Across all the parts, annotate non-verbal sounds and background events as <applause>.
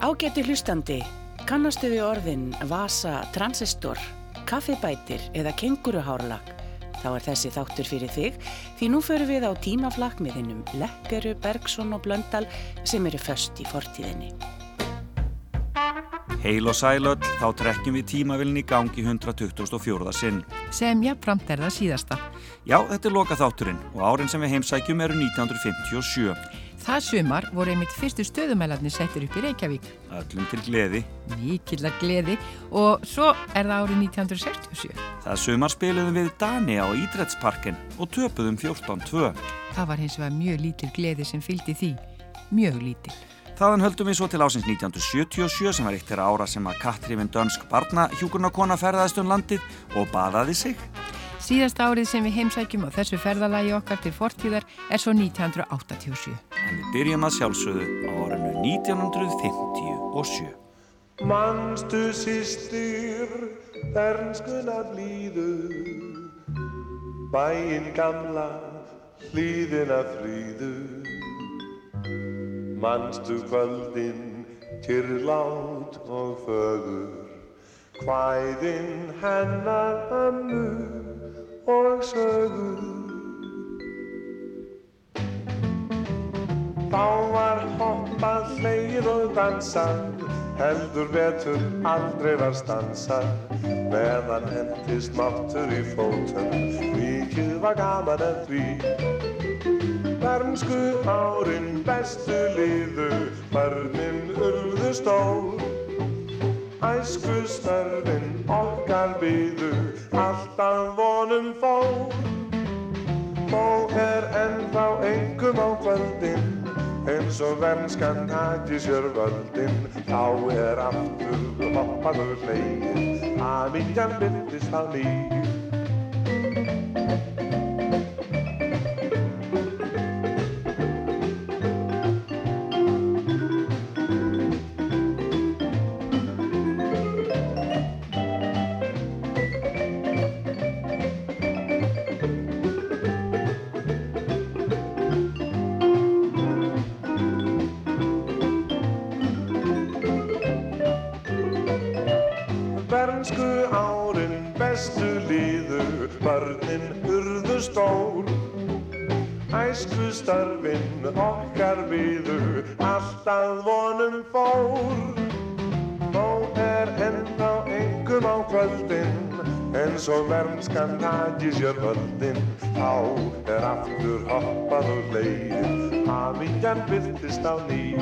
Ágæti hlustandi, kannastu við orðin vasa, transistor, kaffibætir eða kenguruhárlag? Þá er þessi þáttur fyrir þig því nú förum við á tímaflakk með hinnum Lekkeru, Bergson og Blöndal sem eru föst í fortíðinni. Heil og sælöll, þá trekkjum við tímavilni í gangi 124. sinn. Sem jáfnframt er það síðasta. Já, þetta er loka þátturinn og árin sem við heimsækjum eru 1957. Það sumar voru einmitt fyrstu stöðumælarnir settir upp í Reykjavík. Öllum til gleði. Mikillar gleði og svo er það árið 1967. Það sumar spiliðum við Dani á Ídrætsparkin og töpuðum 14-2. Það var hins vegar mjög lítil gleði sem fylgdi því. Mjög lítil. Þaðan höldum við svo til ásins 1977 sem var eitt þeirra ára sem að Katrifin Dönsk barna hjúkurnarkona ferðaðist um landið og baðaði sig. Síðasta árið sem við heimsækjum á þessu ferðalagi okkar til fortíðar er svo 1987. En við byrjum að sjálfsögðu á árinu 1957. Manstu sýstir, bernskuna blíðu, bæinn gamla, hlýðina fríðu. Manstu kvöldinn, kyrrlát og fögur, hvæðinn hennar ömmu og sögur Þá var hoppað, hleyð og dansað. Heldur vetur aldrei var stansað. Meðan hendist máttur í fótum mikið var gaman en því. Bernsku árin bestu liðu börnin urðu stór Æsku störfin okkar býðu alltaf vonum fór Þó er ennþá engum á kvöldin eins og vernskan hætti sér völdin þá er aftur hoppaður hlegin að viljan byrjist á nýj vernskan hætti sér völdin þá er aftur hoppað og leið hafingjan byrtist á ný.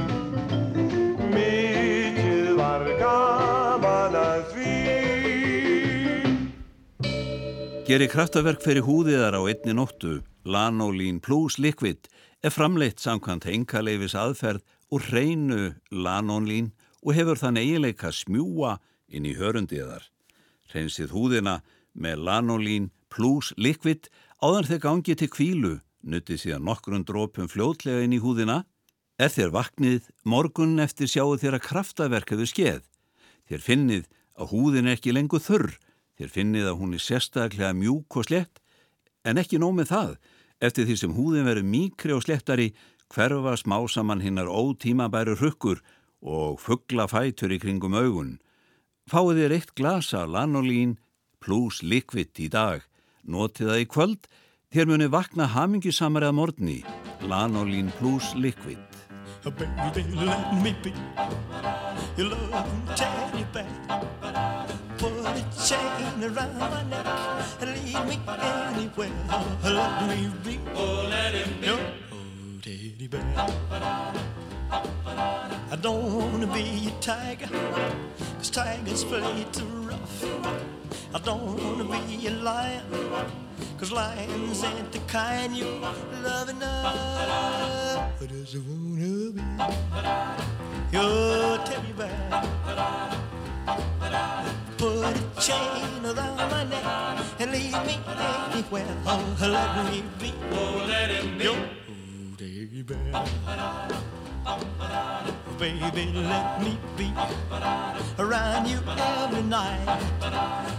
Mikið var gaman að því. Gerir kraftaverk fyrir húðiðar á einni nóttu. Lanolín plus Liquid er framleitt samkvæmt engaleifis aðferð og hreinu Lanolín og hefur þann eiginleika smjúa inn í hörundiðar. Hreinsið húðina með lanolín plus likvitt áðan þeir gangið til kvílu, nuttið síðan nokkrun drópum fljótlega inn í húðina. Er þér vaknið, morgun eftir sjáu þér að kraftaverkaðu skeð. Þér finnið að húðin er ekki lengur þurr, þér finnið að hún er sérstaklega mjúk og slett, en ekki nómið það. Eftir því sem húðin verður mýkri og slettari, hverfa smásamann hinnar ótímabæru hrukkur og fuggla fætur í kringum augun. Fáið þér eitt glasa lanolín plus likvitt í dag. Notið það í kvöld, þér muni vakna hamingisamari að morgni. Lanolín plus likvitt. Baby, let me be your love teddy bear. Put a chain around my neck and lead me anywhere. Let me be. Oh, let him be. Your oh, teddy bear. I don't wanna be a tiger, cause tigers play too rough. I don't wanna be a lion, cause lions ain't the kind you love enough. I just wanna be your teddy bear. Put a chain around my neck and leave me anywhere. Oh, let me be. Oh, let him be. Your teddy bear. Baby, let me be around you every night.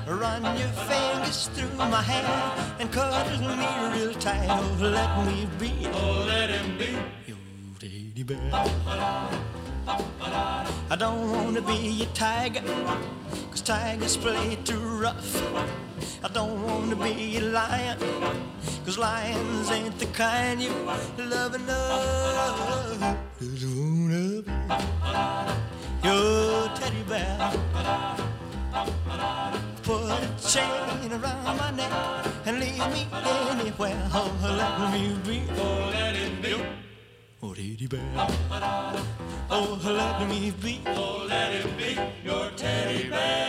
Run your fingers through my hair and cuddle me real tight. Oh, let me be. Oh, let him be. Your teddy bear. I don't wanna be a tiger, cause tigers play too rough. I don't wanna be a lion, cause lions ain't the kind you love enough. Just wanna be your teddy bear. Put a chain around my neck and leave me anywhere. Oh, let me be. Oh, teddy bear. Oh, let me be. Oh, let it be your teddy bear.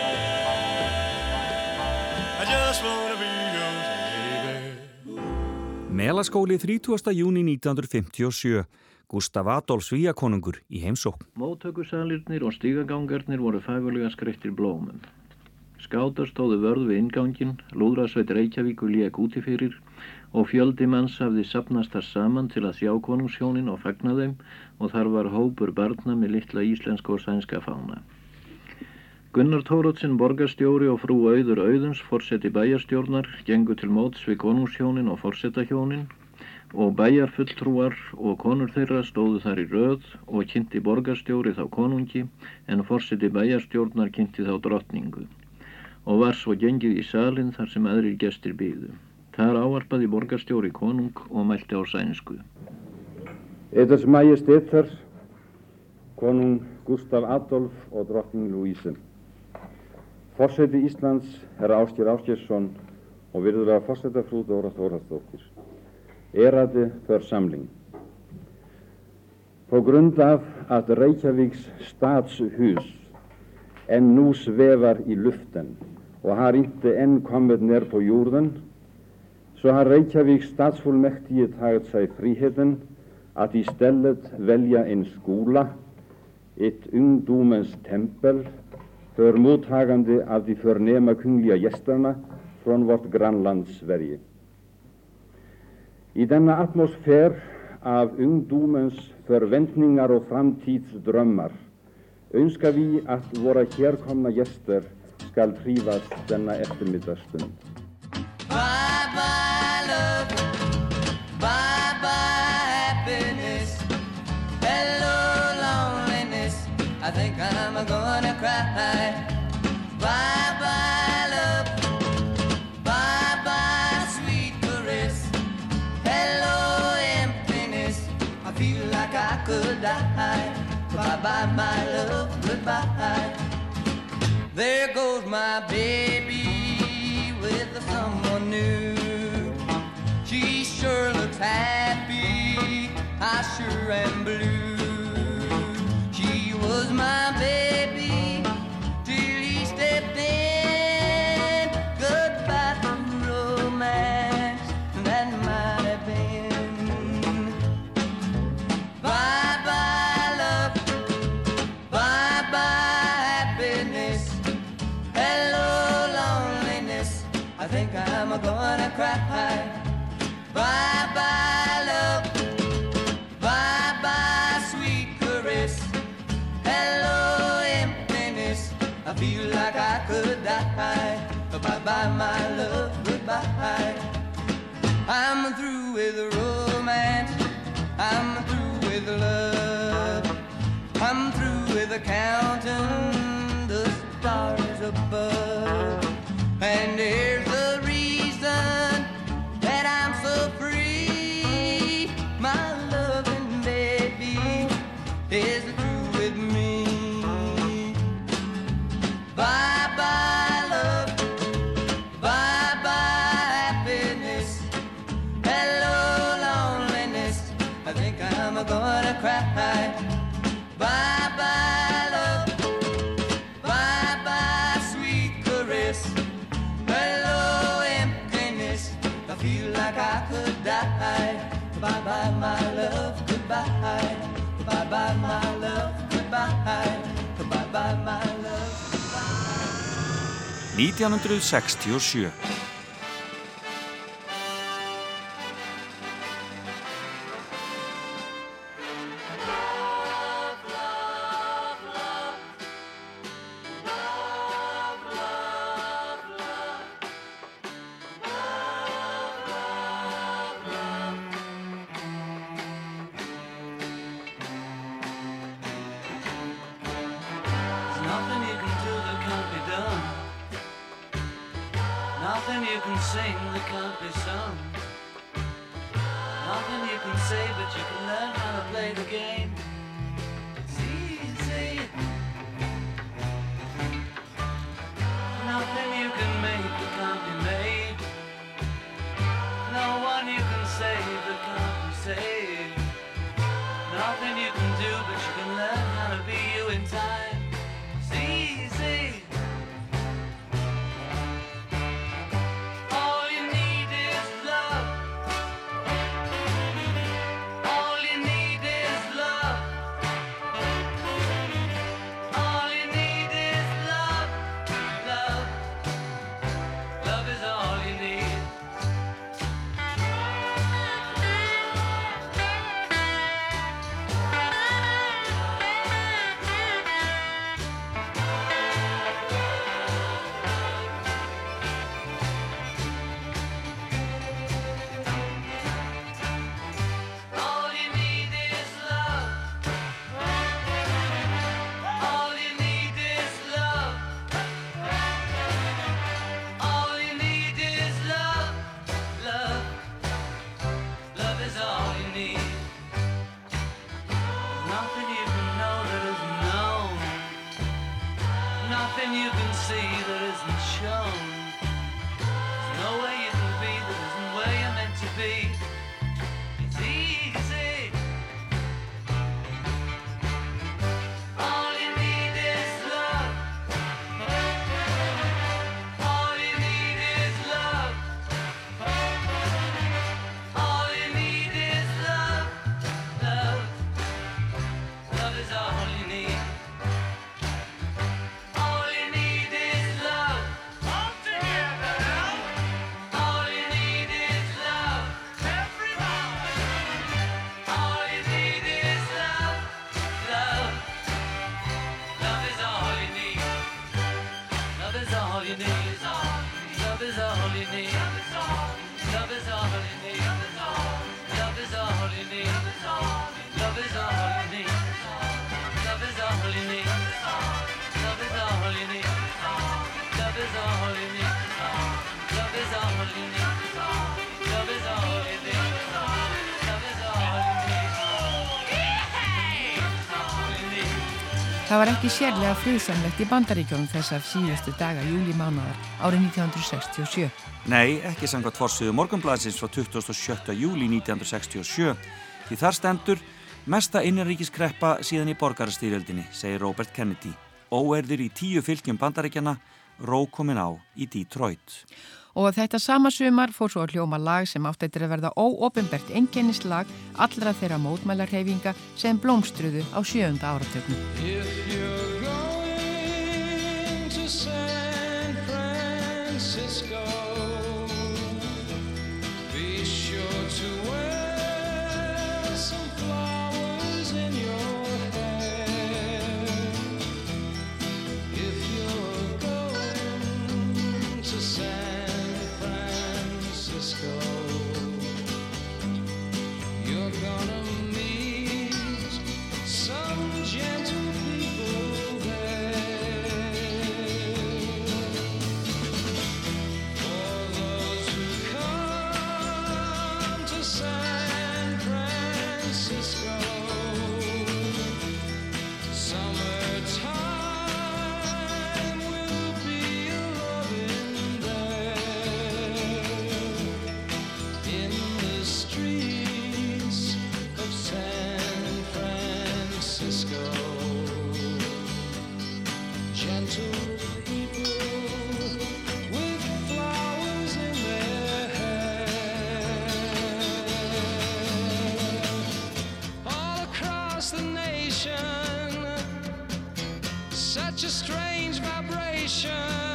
I just wanna be your teddy bear. Melaskóli 30. júni 1957. Gustaf Adolf Svíakonungur í heimsókn. Móttökusalirnir og stígagangarnir voru fagurlega skreittir blómum. Skátar stóðu vörð við ingangin, lúðrasveit Reykjavíku lék úti fyrir og fjöldi manns hafði sapnast þar saman til að sjá konungshjónin og fagna þeim og þar var hópur barna með litla íslenska og sænska fána. Gunnar Tórótsin borgarstjóri og frú Auður Auðuns forseti bæjarstjórnar gengu til móts við konungshjónin og forsetahjónin og bæjarfulltrúar og konur þeirra stóðu þar í röð og kynnti borgarstjóri þá konungi en forseti bæjarstjórnar kynnti þá drottningu og var svo gengið í salin þar sem aðrir gestir byðu. Þar áarpaði borgarstjóri konung og mælti á sænsku. Eders Majestéter, konung Gustaf Adolf og drottning Louise. Forseti Íslands, herra Áskir Áskirsson og virðulega forsetafrú Dóra Þórastóttir. Erade församling. På grund av att Reykjaviks stadshus än nu svävar i luften och har inte än kommit ner på jorden så har Reykjaviks stadsfullmäktige tagit sig friheten att istället välja en skola, ett ungdomens tempel för mottagande av de förnäma kungliga gästerna från vårt grannland Sverige. I denna atmosfär av ungdomens förväntningar och framtidsdrömmar önskar vi att våra kärkomna gäster skall trivas denna eftermiddagsstund. There goes my baby with someone new. She sure looks happy, I sure am blue. She was my baby Bye my love. Goodbye. I'm through with romance. I'm through with love. I'm through with counting the stars above. And Bye bye, my love. Goodbye. Bye bye, my love. 1967. Það var ekki sérlega friðsamlegt í bandaríkjónum þess af síðustu daga júlimánaðar árið 1967. Nei, ekki sangvað tvorsuðu morgunblæsins frá 27. júli 1967 því þar stendur mesta innanríkiskreppa síðan í borgarstýrjöldinni, segir Robert Kennedy. Óerður í tíu fylgjum bandaríkjana, rókominn á í Detroit og þetta sama sumar fór svo að hljóma lag sem átt eitthvað að verða óopimbert enginnislag allra þeirra mótmælarhefinga sem blómstruðu á sjöunda áratöknu. across the nation. Such a strange vibration.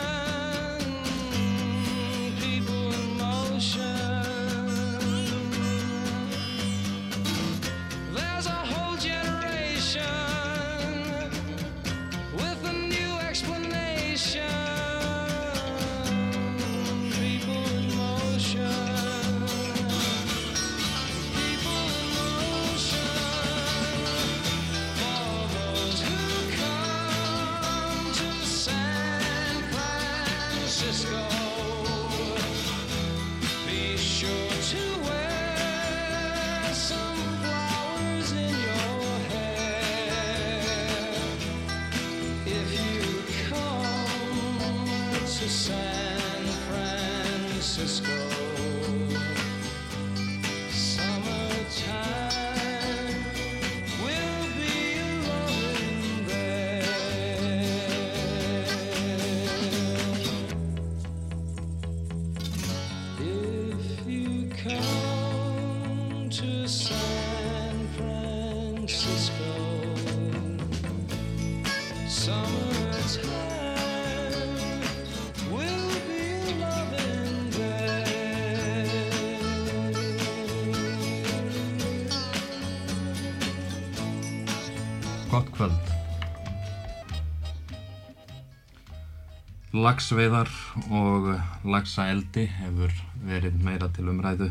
Lagsveiðar og lagsaeldi hefur verið meira til umræðu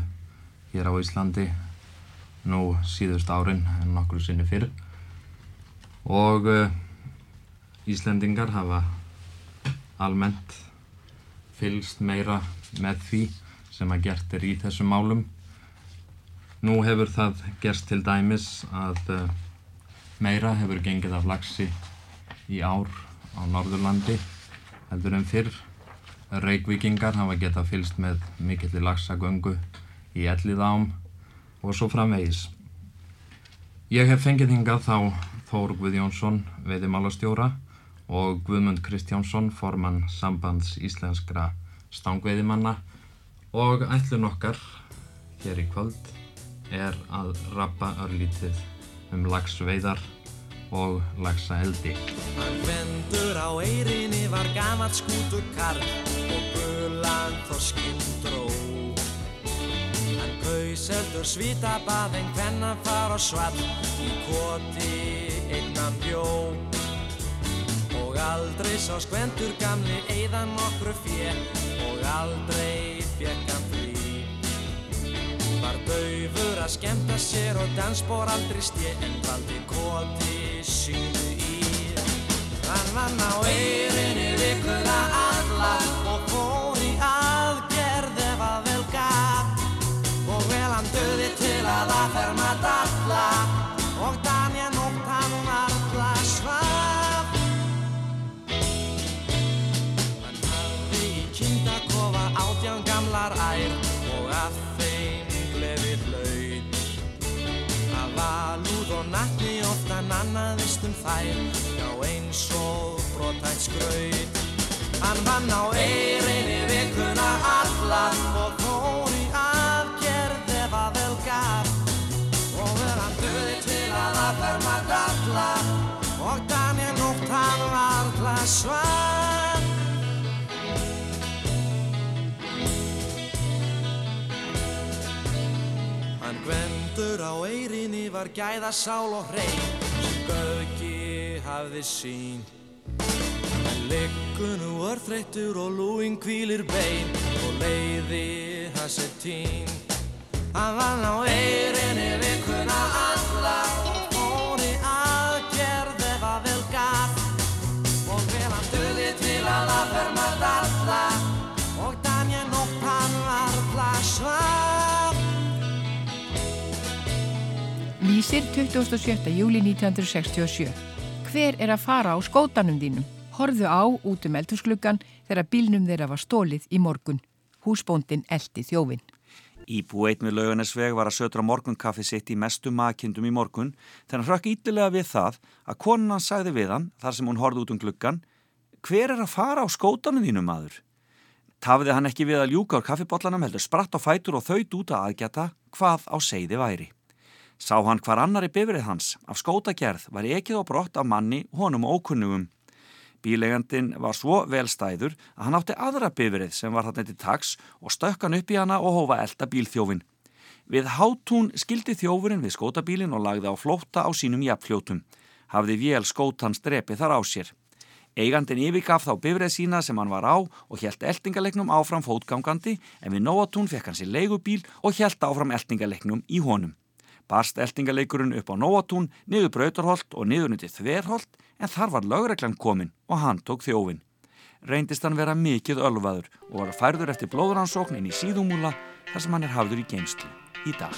hér á Íslandi nú síðust árin en nokkru sinni fyrr og uh, Íslendingar hafa almennt fylgst meira með því sem að gert er í þessum málum. Nú hefur það gerst til dæmis að uh, meira hefur gengið af lagsi í ár á Norðurlandi heldur en fyrr. Reykvíkingar hafa getað fylgst með mikilli lagsagöngu í Elliðám og svo framvegis. Ég hef fengið hingað þá Þór Guðjónsson, veiðimálastjóra og Guðmund Kristjánsson, formann sambands íslenskra stangveiðimanna og ætlun okkar hér í kvöld er að rappa örlítið um lagsveiðar og lagsaeldi. Hann vendur á eirinni var gamalt skútur karl og gulan þorskinn dró. Hann kaus heldur svitabað en hvenna far á svall í koti einnan bjó. Og aldrei sá skvendur gamli eiðan nokkru fjö og aldrei fekk frí. Var daufur að skemmta sér og dansbór aldrei stje en valdi koti sínu í. Hann vann á eirinni vikuna alla og fór í aðgerð ef að vel gaf. Og vel hann döði til að aðferma dalla þær, já eins og brotætt skraut. Hann vann á eirinni vikuna alla og fór í aðgerð ef að vel gaf. Og vel hann döði til að aðferma dalla og Daniel nótt hann varla svaf. Hann gvendur á eirinni var gæða sál og hrein hafði sín. Hann liggur nú örþreyttur og lúin kvílir bein og leiði hans er tín. Hann vann á eirinni vikuna alla og fór í aðgerð ef að vel gaf. Og vel hann döði til að aðferma dalla og Daniel nótt hann varla svaf. Lýsir 27. júli 1967. Hver er að fara á skótanum þínum? Horðu á út um eldhúsgluggan þegar bílnum þeirra var stólið í morgun. Húsbóndin eldi þjófin. Íbú eitt með laugarnesveg var að sötra morgunkaffi sitt í mestu makindum í morgun þegar hann hrökk ítilega við það að konan hann sagði við hann, þar sem hún horfði út um gluggan, hver er að fara á skótanum þínum maður? Tafiði hann ekki við að ljúka úr kaffibotlanum heldur spratt á fætur og þaut út að aðgjata hvað á seiði væri. Sá hann hvar annari bifrið hans af skótagerð var ekið og brott af manni honum ókunnugum. Bílegandin var svo velstæður að hann átti aðra bifrið sem var þarna til taks og stökk hann upp í hana og hófa elda bílþjófin. Við hátún skildi þjófurinn við skótabílin og lagði á flótta á sínum jafnfljótum. Hafði vél skótans drepið þar á sér. Eigandin yfirgaf þá bifrið sína sem hann var á og hjælt eldingalegnum áfram fótgangandi en við nóatún fekk hann sér leigubíl og hjælt áfram eldingalegnum í honum. Barst eltingaleikurinn upp á Nóatún, niður Brautarholt og niður nýttið Þverholt en þar var lögreglan komin og hann tók þjófin. Reyndist hann vera mikið ölvaður og var færður eftir blóðuransókn inn í síðumúla þar sem hann er hafður í geimslu í dag.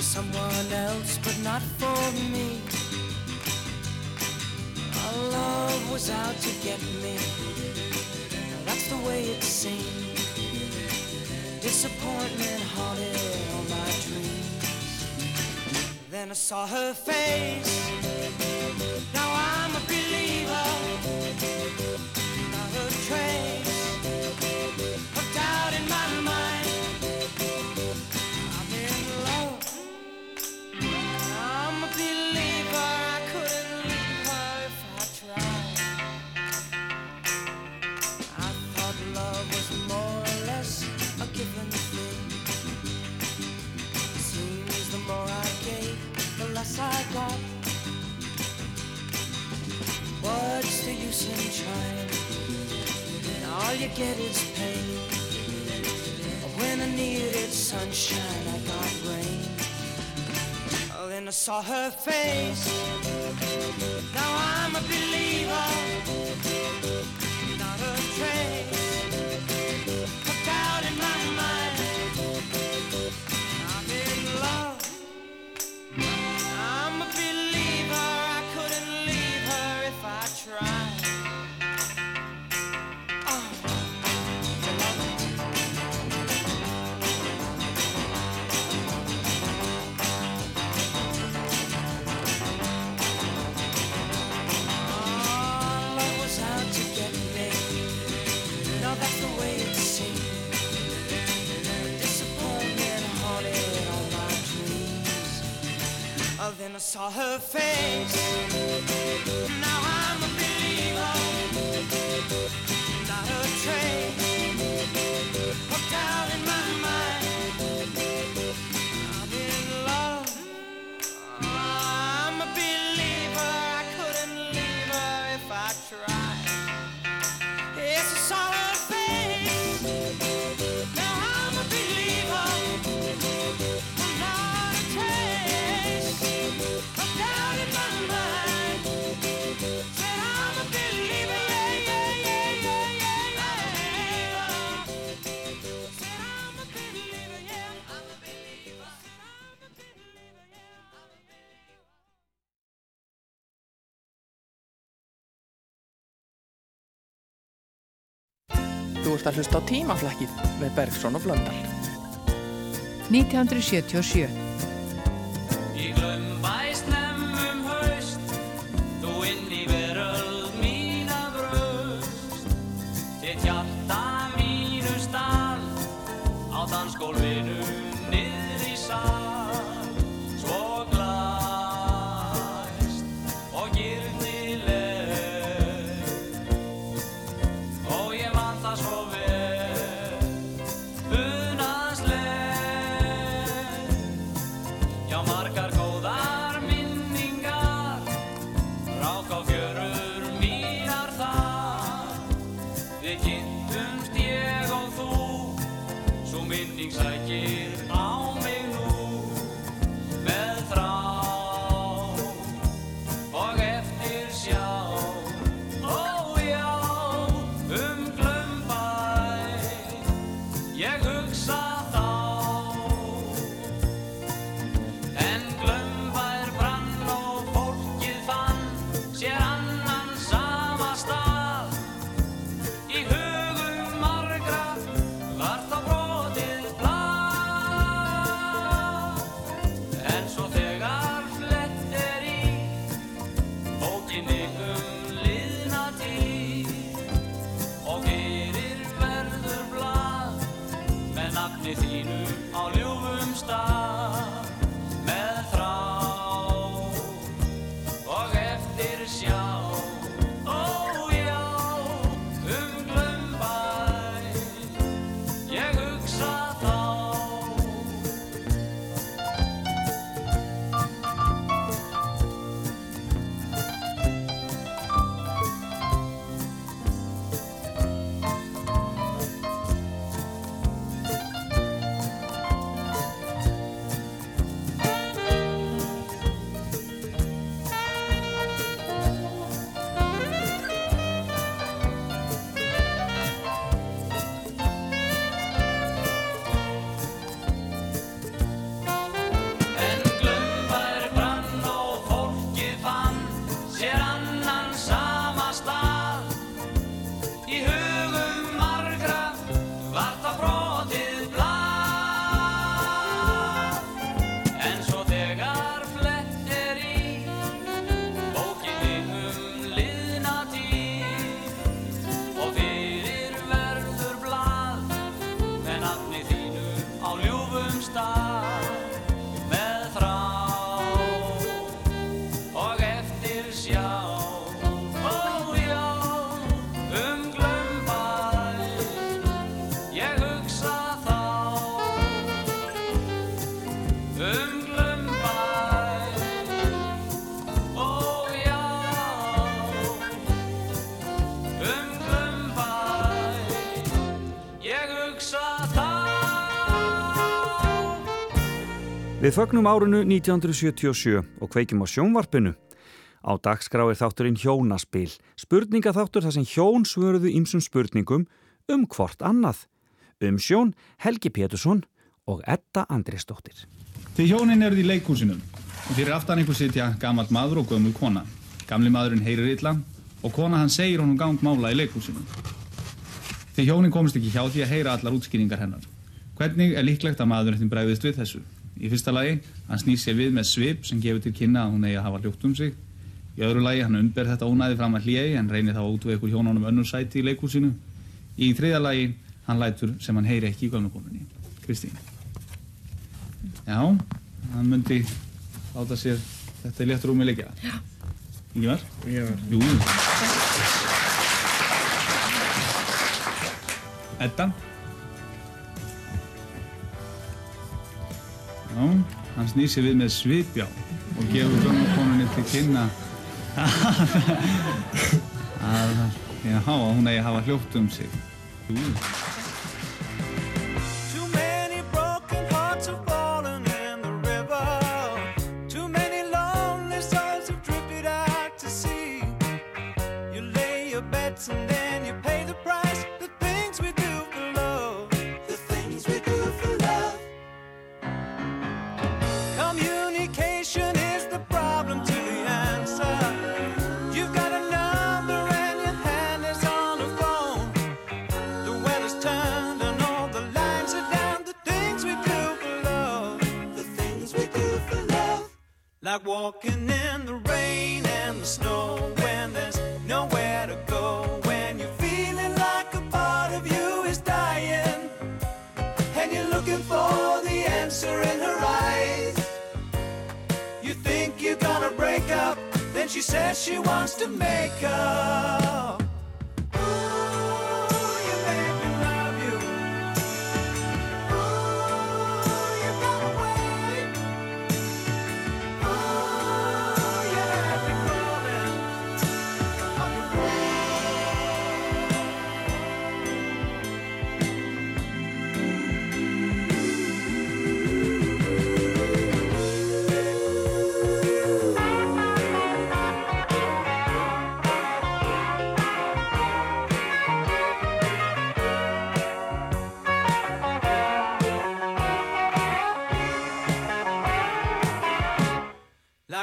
for someone else, but not for me. Our love was out to get me. the way it seemed. Disappointment haunted all my dreams. Then I saw her face. Now I'm a. get is pain. When I needed sunshine, I got rain. Oh, then I saw her face. Now I'm a believer, not a trace. saw her face. ert að hlusta á tímaflækið með Bergson og Flöndal. 1977 Við fögnum árinu 1977 og kveikjum á sjónvarpinu. Á dagskrá er þátturinn hjónaspil, spurningaþáttur þar sem hjón svöruðu ýmsum spurningum um hvort annað. Um sjón Helgi Pétursson og Edda Andrisdóttir. Þið hjónin eruð í leikhúsinu og fyrir aftan ykkur sitja gammal maður og gömul kona. Gamli maðurinn heyrir illa og kona hann segir honum gangmála í leikhúsinu. Þið hjónin komist ekki hjá því að heyra allar útskýringar hennar. Hvernig er líklegt að maðurinn bregðist við þessu? Í fyrsta lagi, hann snýr sér við með svip sem gefur til kynna að hún eigi að hafa hljótt um sig. Í öðru lagi, hann unnber þetta ónæði fram að hljegi en reynir þá að útvega ykkur hjónunum önnur sæti í leikhúsinu. Í þriðja lagi, hann lætur sem hann heyri ekki í gömlukonunni. Kristín. Já, hann myndi láta sér þetta er létt rúmi leikja. Já. Ingvar? Ingvar. Jú. Edda? Já, hann snýr sér við með svipjá og gefur gömlukonunni til kynna <laughs> að, að hún eigi að hafa hljótt um sig.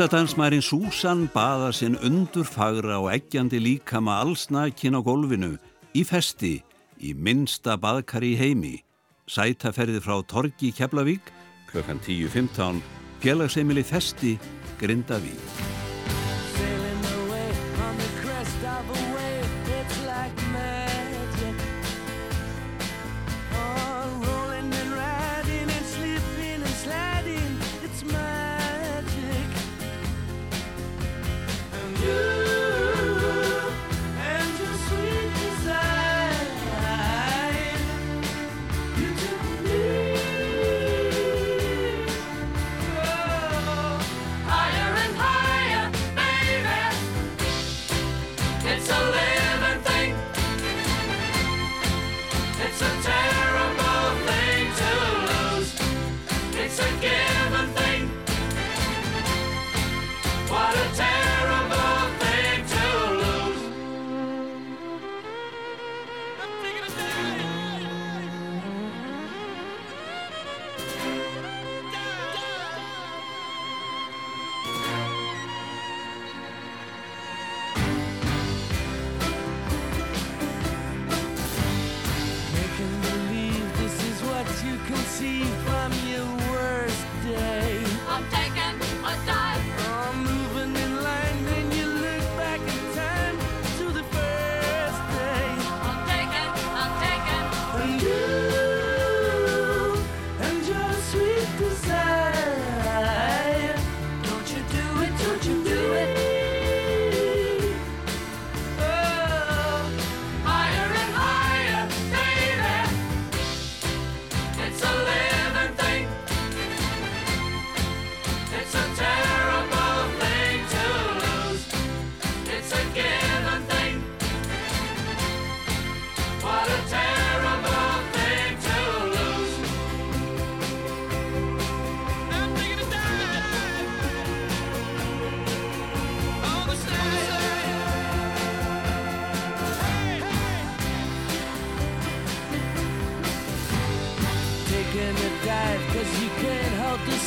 For Nektadansmærin Susan baða sinn undurfagra og eggjandi líkama allsnakin á gólfinu í festi í minnsta baðkari í heimi. Sætaferði frá Torgi Keflavík klukkan 10.15 félagseimili festi Grindavík.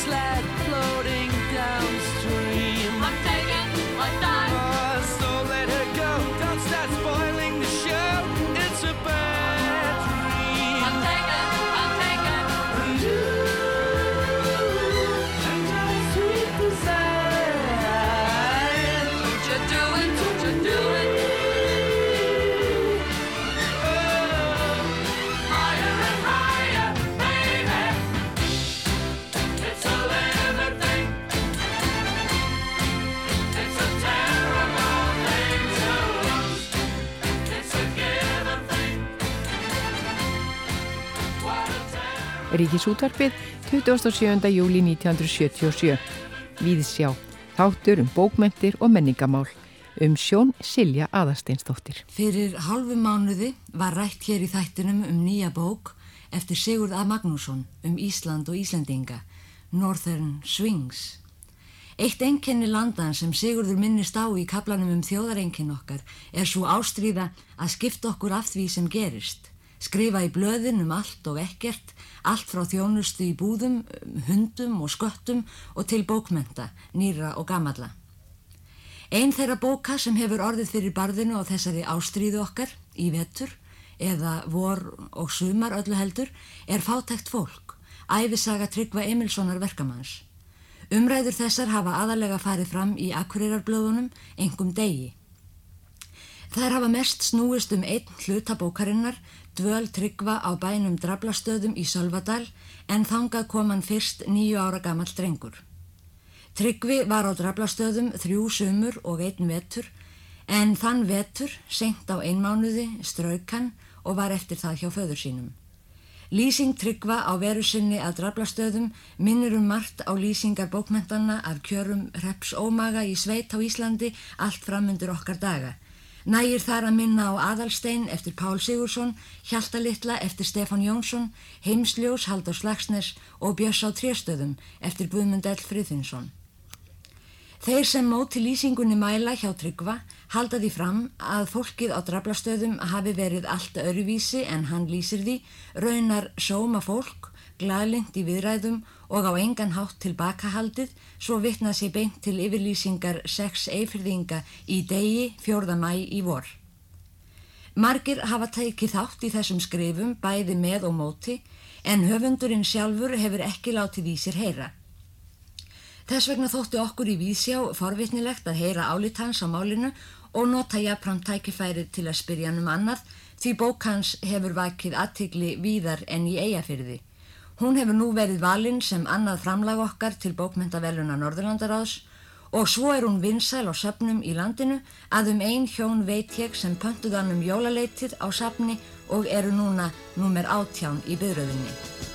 Hold Ríkisútvarpið 27. júli 1977. Víðsjá, þáttur um bókmentir og menningamál. Um sjón Silja Aðarsteinsdóttir. Fyrir hálfu mánuði var rætt hér í þættinum um nýja bók eftir Sigurd A. Magnússon um Ísland og Íslendinga, Northern Swings. Eitt enkenni landan sem Sigurður minnist á í kaplanum um þjóðarenkin okkar er svo ástríða að skipta okkur af því sem gerist. Skrifa í blöðin um allt og ekkert, allt frá þjónustu í búðum, um hundum og sköttum og til bókmenta, nýra og gamalla. Einn þeirra bóka sem hefur orðið fyrir barðinu á þessari ástríðu okkar í vetur eða vor og sumar öllu heldur er fátækt fólk, æfisaga Tryggva Emilssonar verkamanns. Umræður þessar hafa aðalega farið fram í akkurirarblöðunum engum degi. Þær hafa mest snúist um einn hluta bókarinnar, dvöl Tryggva á bænum Drablastöðum í Sölvadal en þangað kom hann fyrst nýju ára gamall drengur. Tryggvi var á draflastöðum þrjú sumur og einn vetur en þann vetur, senkt á einmánuði, strauk hann og var eftir það hjá föður sínum. Lýsing Tryggva á veru sinni að draflastöðum minnur um margt á lýsingar bókmentanna af kjörum Reps Ómaga í sveit á Íslandi allt framundur okkar daga. Nægir þar að minna á Aðalstein eftir Pál Sigursson, Hjaltalittla eftir Stefán Jónsson, Heimsljós Haldur Slagsnes og Björs á Tréstöðum eftir Guðmund L. Friðinsson. Þeir sem móti lýsingunni mæla hjá Tryggva halda því fram að fólkið á draflastöðum hafi verið allt öruvísi en hann lýsir því, raunar sóma fólk, glaðlind í viðræðum og á engan hátt tilbakahaldið svo vitnað sér beint til yfirlýsingar sex eifirðinga í degi 4. mæ í vor. Margir hafa tekið þátt í þessum skrifum bæði með og móti en höfundurinn sjálfur hefur ekki látið í sér heyra. Þess vegna þótti okkur í Víðsjá forvitnilegt að heyra álit hans á málinu og nota jafnfram tækifærið til að spyrja hann um annað því bók hans hefur vakið aðtigli víðar en í eigafyrði. Hún hefur nú verið valinn sem annað framlag okkar til bókmentaveluna Norðurlandaráðs og svo er hún vinsæl á söpnum í landinu að um ein hjón veit ég sem pöntuðan um jólaleitið á sapni og eru núna númer átján í byröðinni.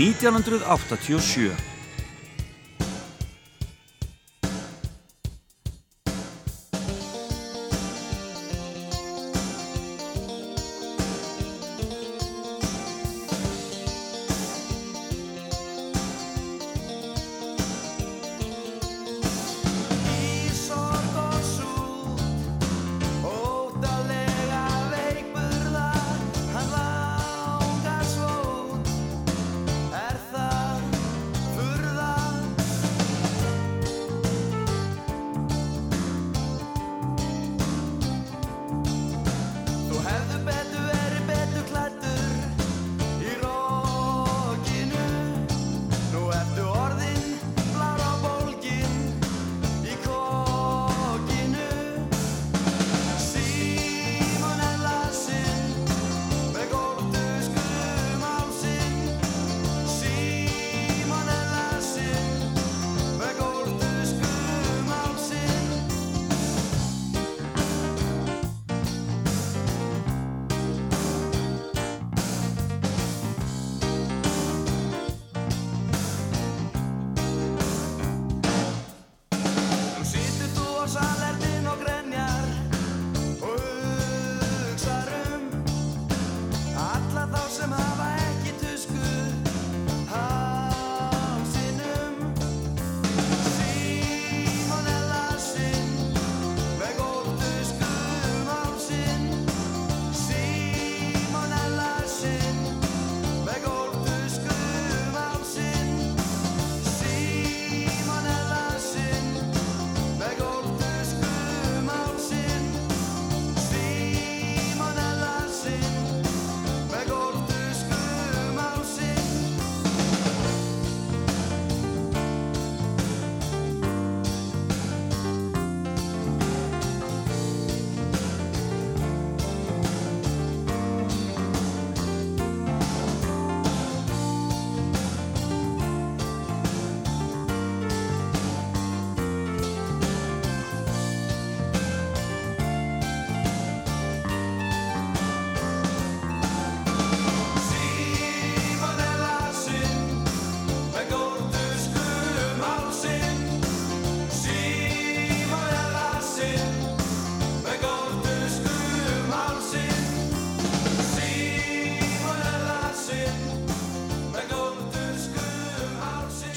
1987.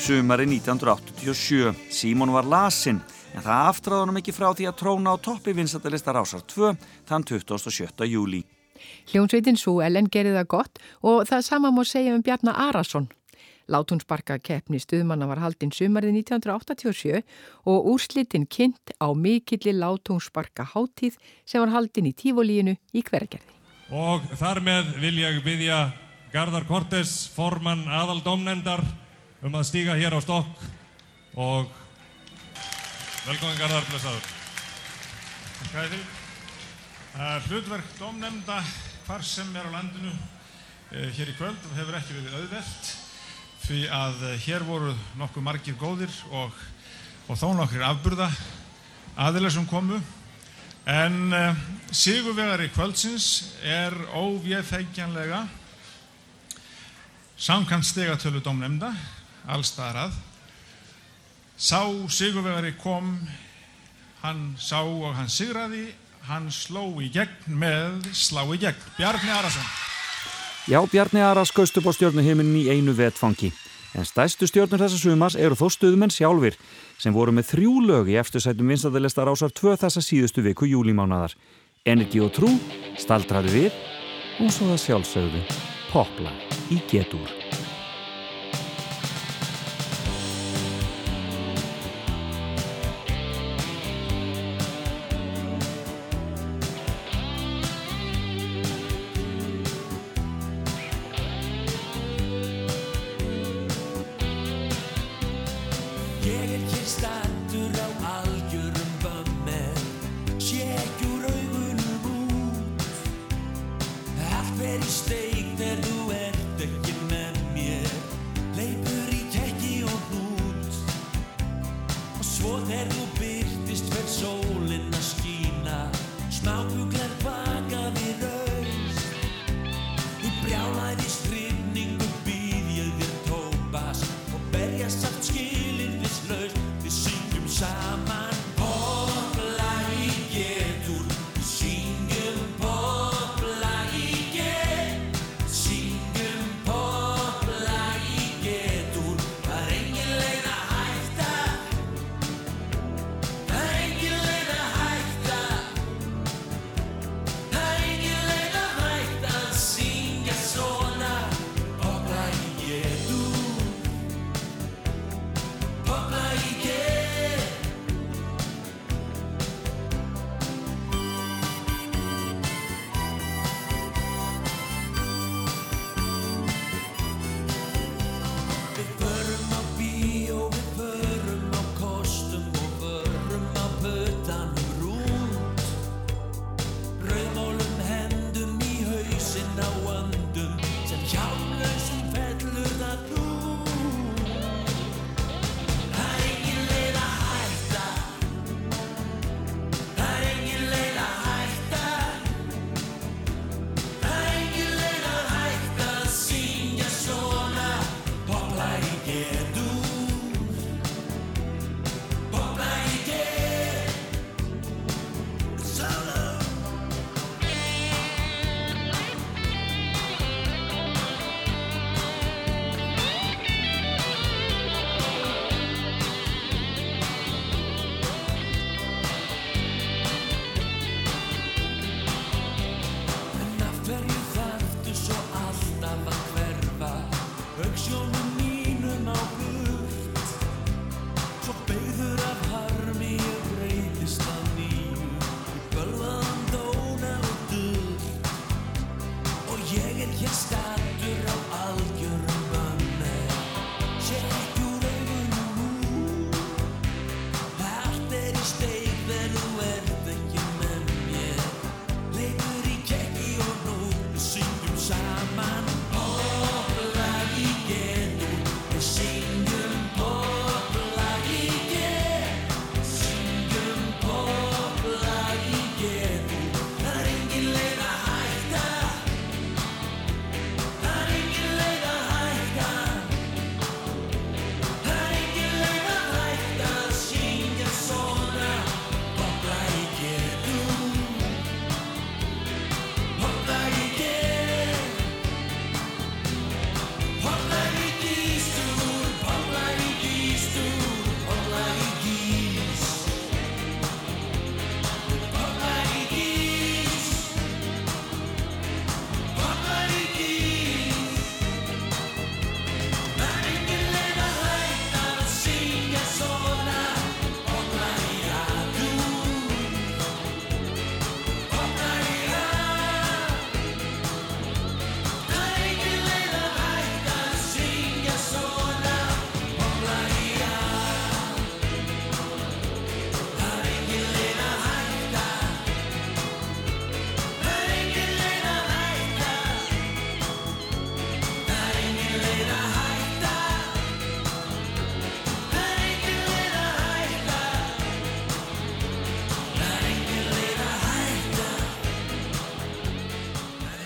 Sumari 1987. Símon var lasinn, en það aftráði honum ekki frá því að tróna á toppi vinsættalista Rásar 2 þann 27. júli. Hljónsveitin Sú Ellen gerði það gott og það sama má segja um Bjarnar Arason. Látúnsbarka keppni stuðmanna var haldinn sumarið 1987 og úrslitin kynnt á mikilli látúnsbarka háttíð sem var haldinn í tífolíinu í hvergerði. Og þar með vil ég byggja Garðar Kortes, formann aðaldómnendar, um að stíga hér á stokk og velkomin Garðar. Hvað er því? Uh, hlutverk dómnefnda hvar sem er á landinu uh, hér í kvöld hefur ekki verið auðvelt því að uh, hér voru nokkuð margir góðir og, og þó nokkrir afburða aðilega sem komu En uh, sigurvegari kvöldsins er óvéfækjanlega samkant stegatölu dómnefnda, allstaðar að. Sá sigurvegari kom, hann sá og hann sigraði, hann sló í gegn með slá í gegn. Bjarni Arason. Já, Bjarni Aras skaust upp á stjórnuhiminin í einu vetfangi. En stæstu stjórnur þessa sumars eru þó stuðumenn sjálfur sem voru með þrjú lög í eftirsætum vinstadalista rásar tvö þessa síðustu viku júlímánadar. Energi og trú, staldraði við og svo það sjálfsögðu popla í getur.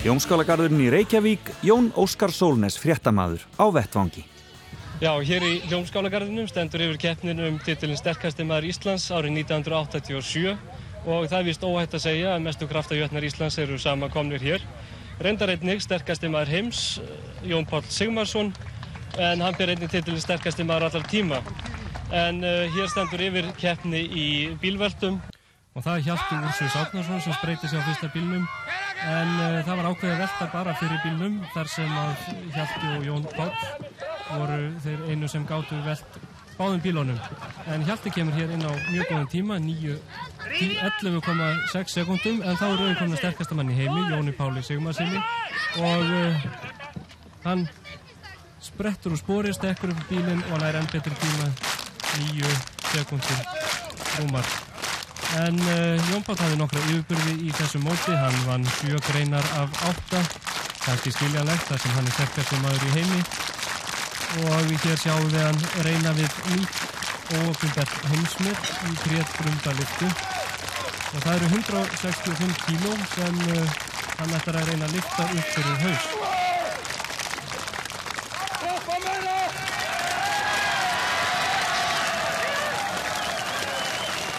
Jónskálagarðurinn í Reykjavík, Jón Óskar Sólnes, fréttamaður á vettvangi. Já, hér í Hljómskálagarðinum stendur yfir keppnin um titilin sterkasti maður Íslands árið 1987 og það er vist óhætt að segja að mestu kraftajötnar Íslands eru samankomnir hér. Reyndar einnig sterkasti maður heims, Jón Páll Sigmarsson, en hann ber einnig titilin sterkasti maður allar tíma. En uh, hér stendur yfir keppni í bílveltum og það er Hjalti Úrsus Átnarsson sem spreyti sig á fyrsta bílnum en uh, það var ákveðið velta bara fyrir bílnum þar sem að Hjalti og Jón Páll voru þeir einu sem gátu velt báðum bílónum en Hjalti kemur hér inn á mjög góðan tíma 9 11,6 sekundum en þá er rauðin komin að sterkasta mann í heimi Jóni Páli Sigmarsinni og uh, hann sprettur úr spori, stekkur upp bílinn og nær enn betur tíma 9 sekundum rúmar En uh, Jón Páll hafði nokkra yfirbyrði í þessu móti, hann vann sjö greinar af átta, kannski skiljanlegt þar sem hann er sterkasti maður í heimi. Og við hér sjáum við hann reyna við nýtt óöfnbært heimsmið í grétt grundaliftu og það eru 165 kíló sem uh, hann ætlar að reyna að lifta upp fyrir haus.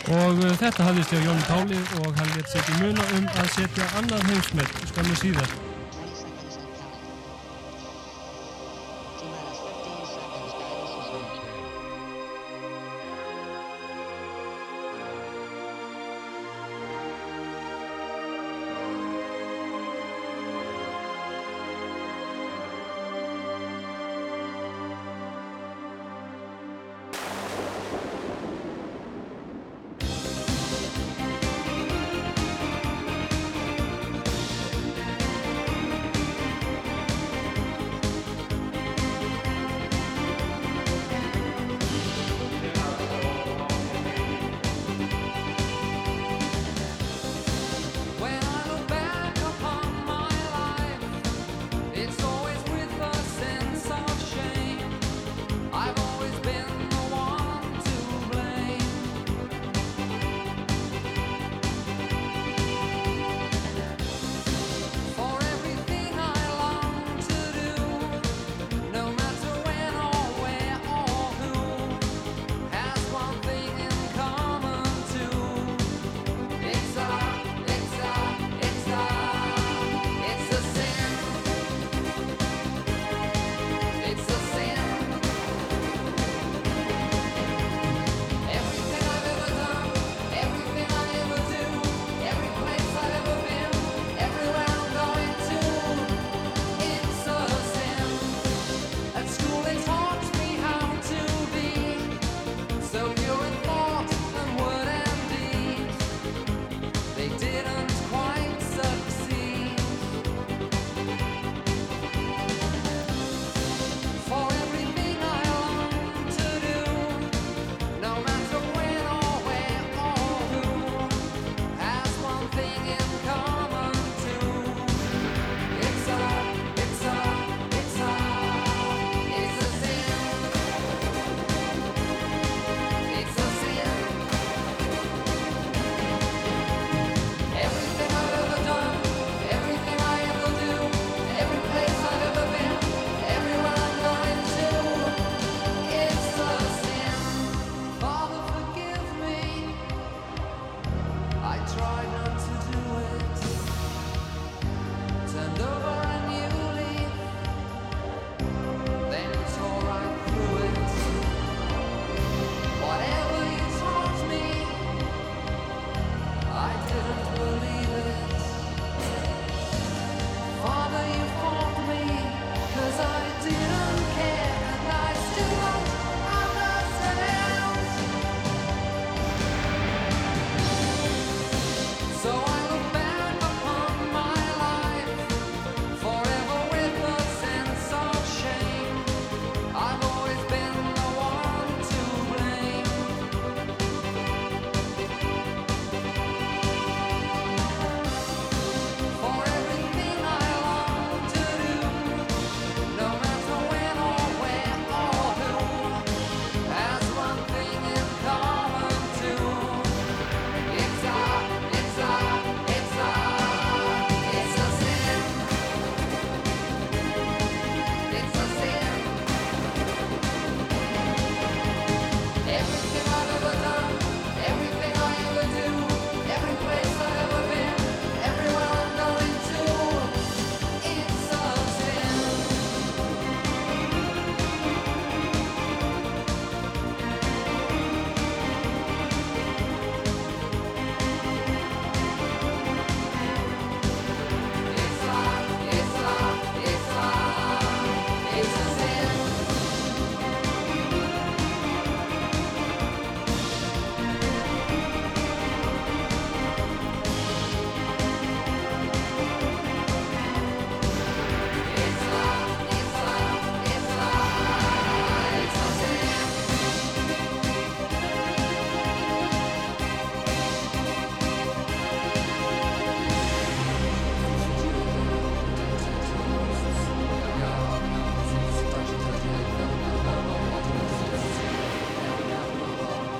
Og uh, þetta hafðist hjá Jóni Páli og hann létt sér í muna um að setja annað heimsmet skömmu síðar.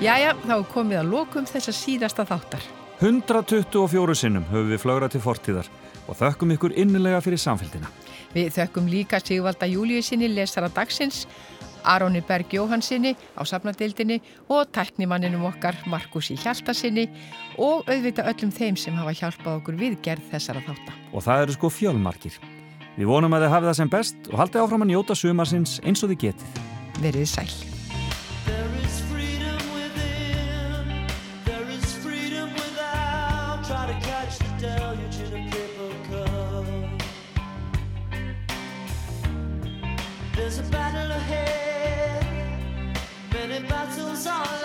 Jæja, þá komið að lokum þessa síðasta þáttar. 124 sinnum höfum við flögrað til fortíðar og þökkum ykkur innilega fyrir samfélgina. Við þökkum líka Sigvalda Júliusinni lesara dagsins, Aroni Berg Jóhansinni á safnadeildinni og tæknimanninum okkar Markusi Hjaltasinni og auðvitað öllum þeim sem hafa hjálpað okkur við gerð þessara þáttar. Og það eru sko fjölmarkir. Við vonum að þið hafið það sem best og haldið áfram að njóta sumarsins eins og þið getið. Verið sæl. Deluge. There's a battle ahead, many battles are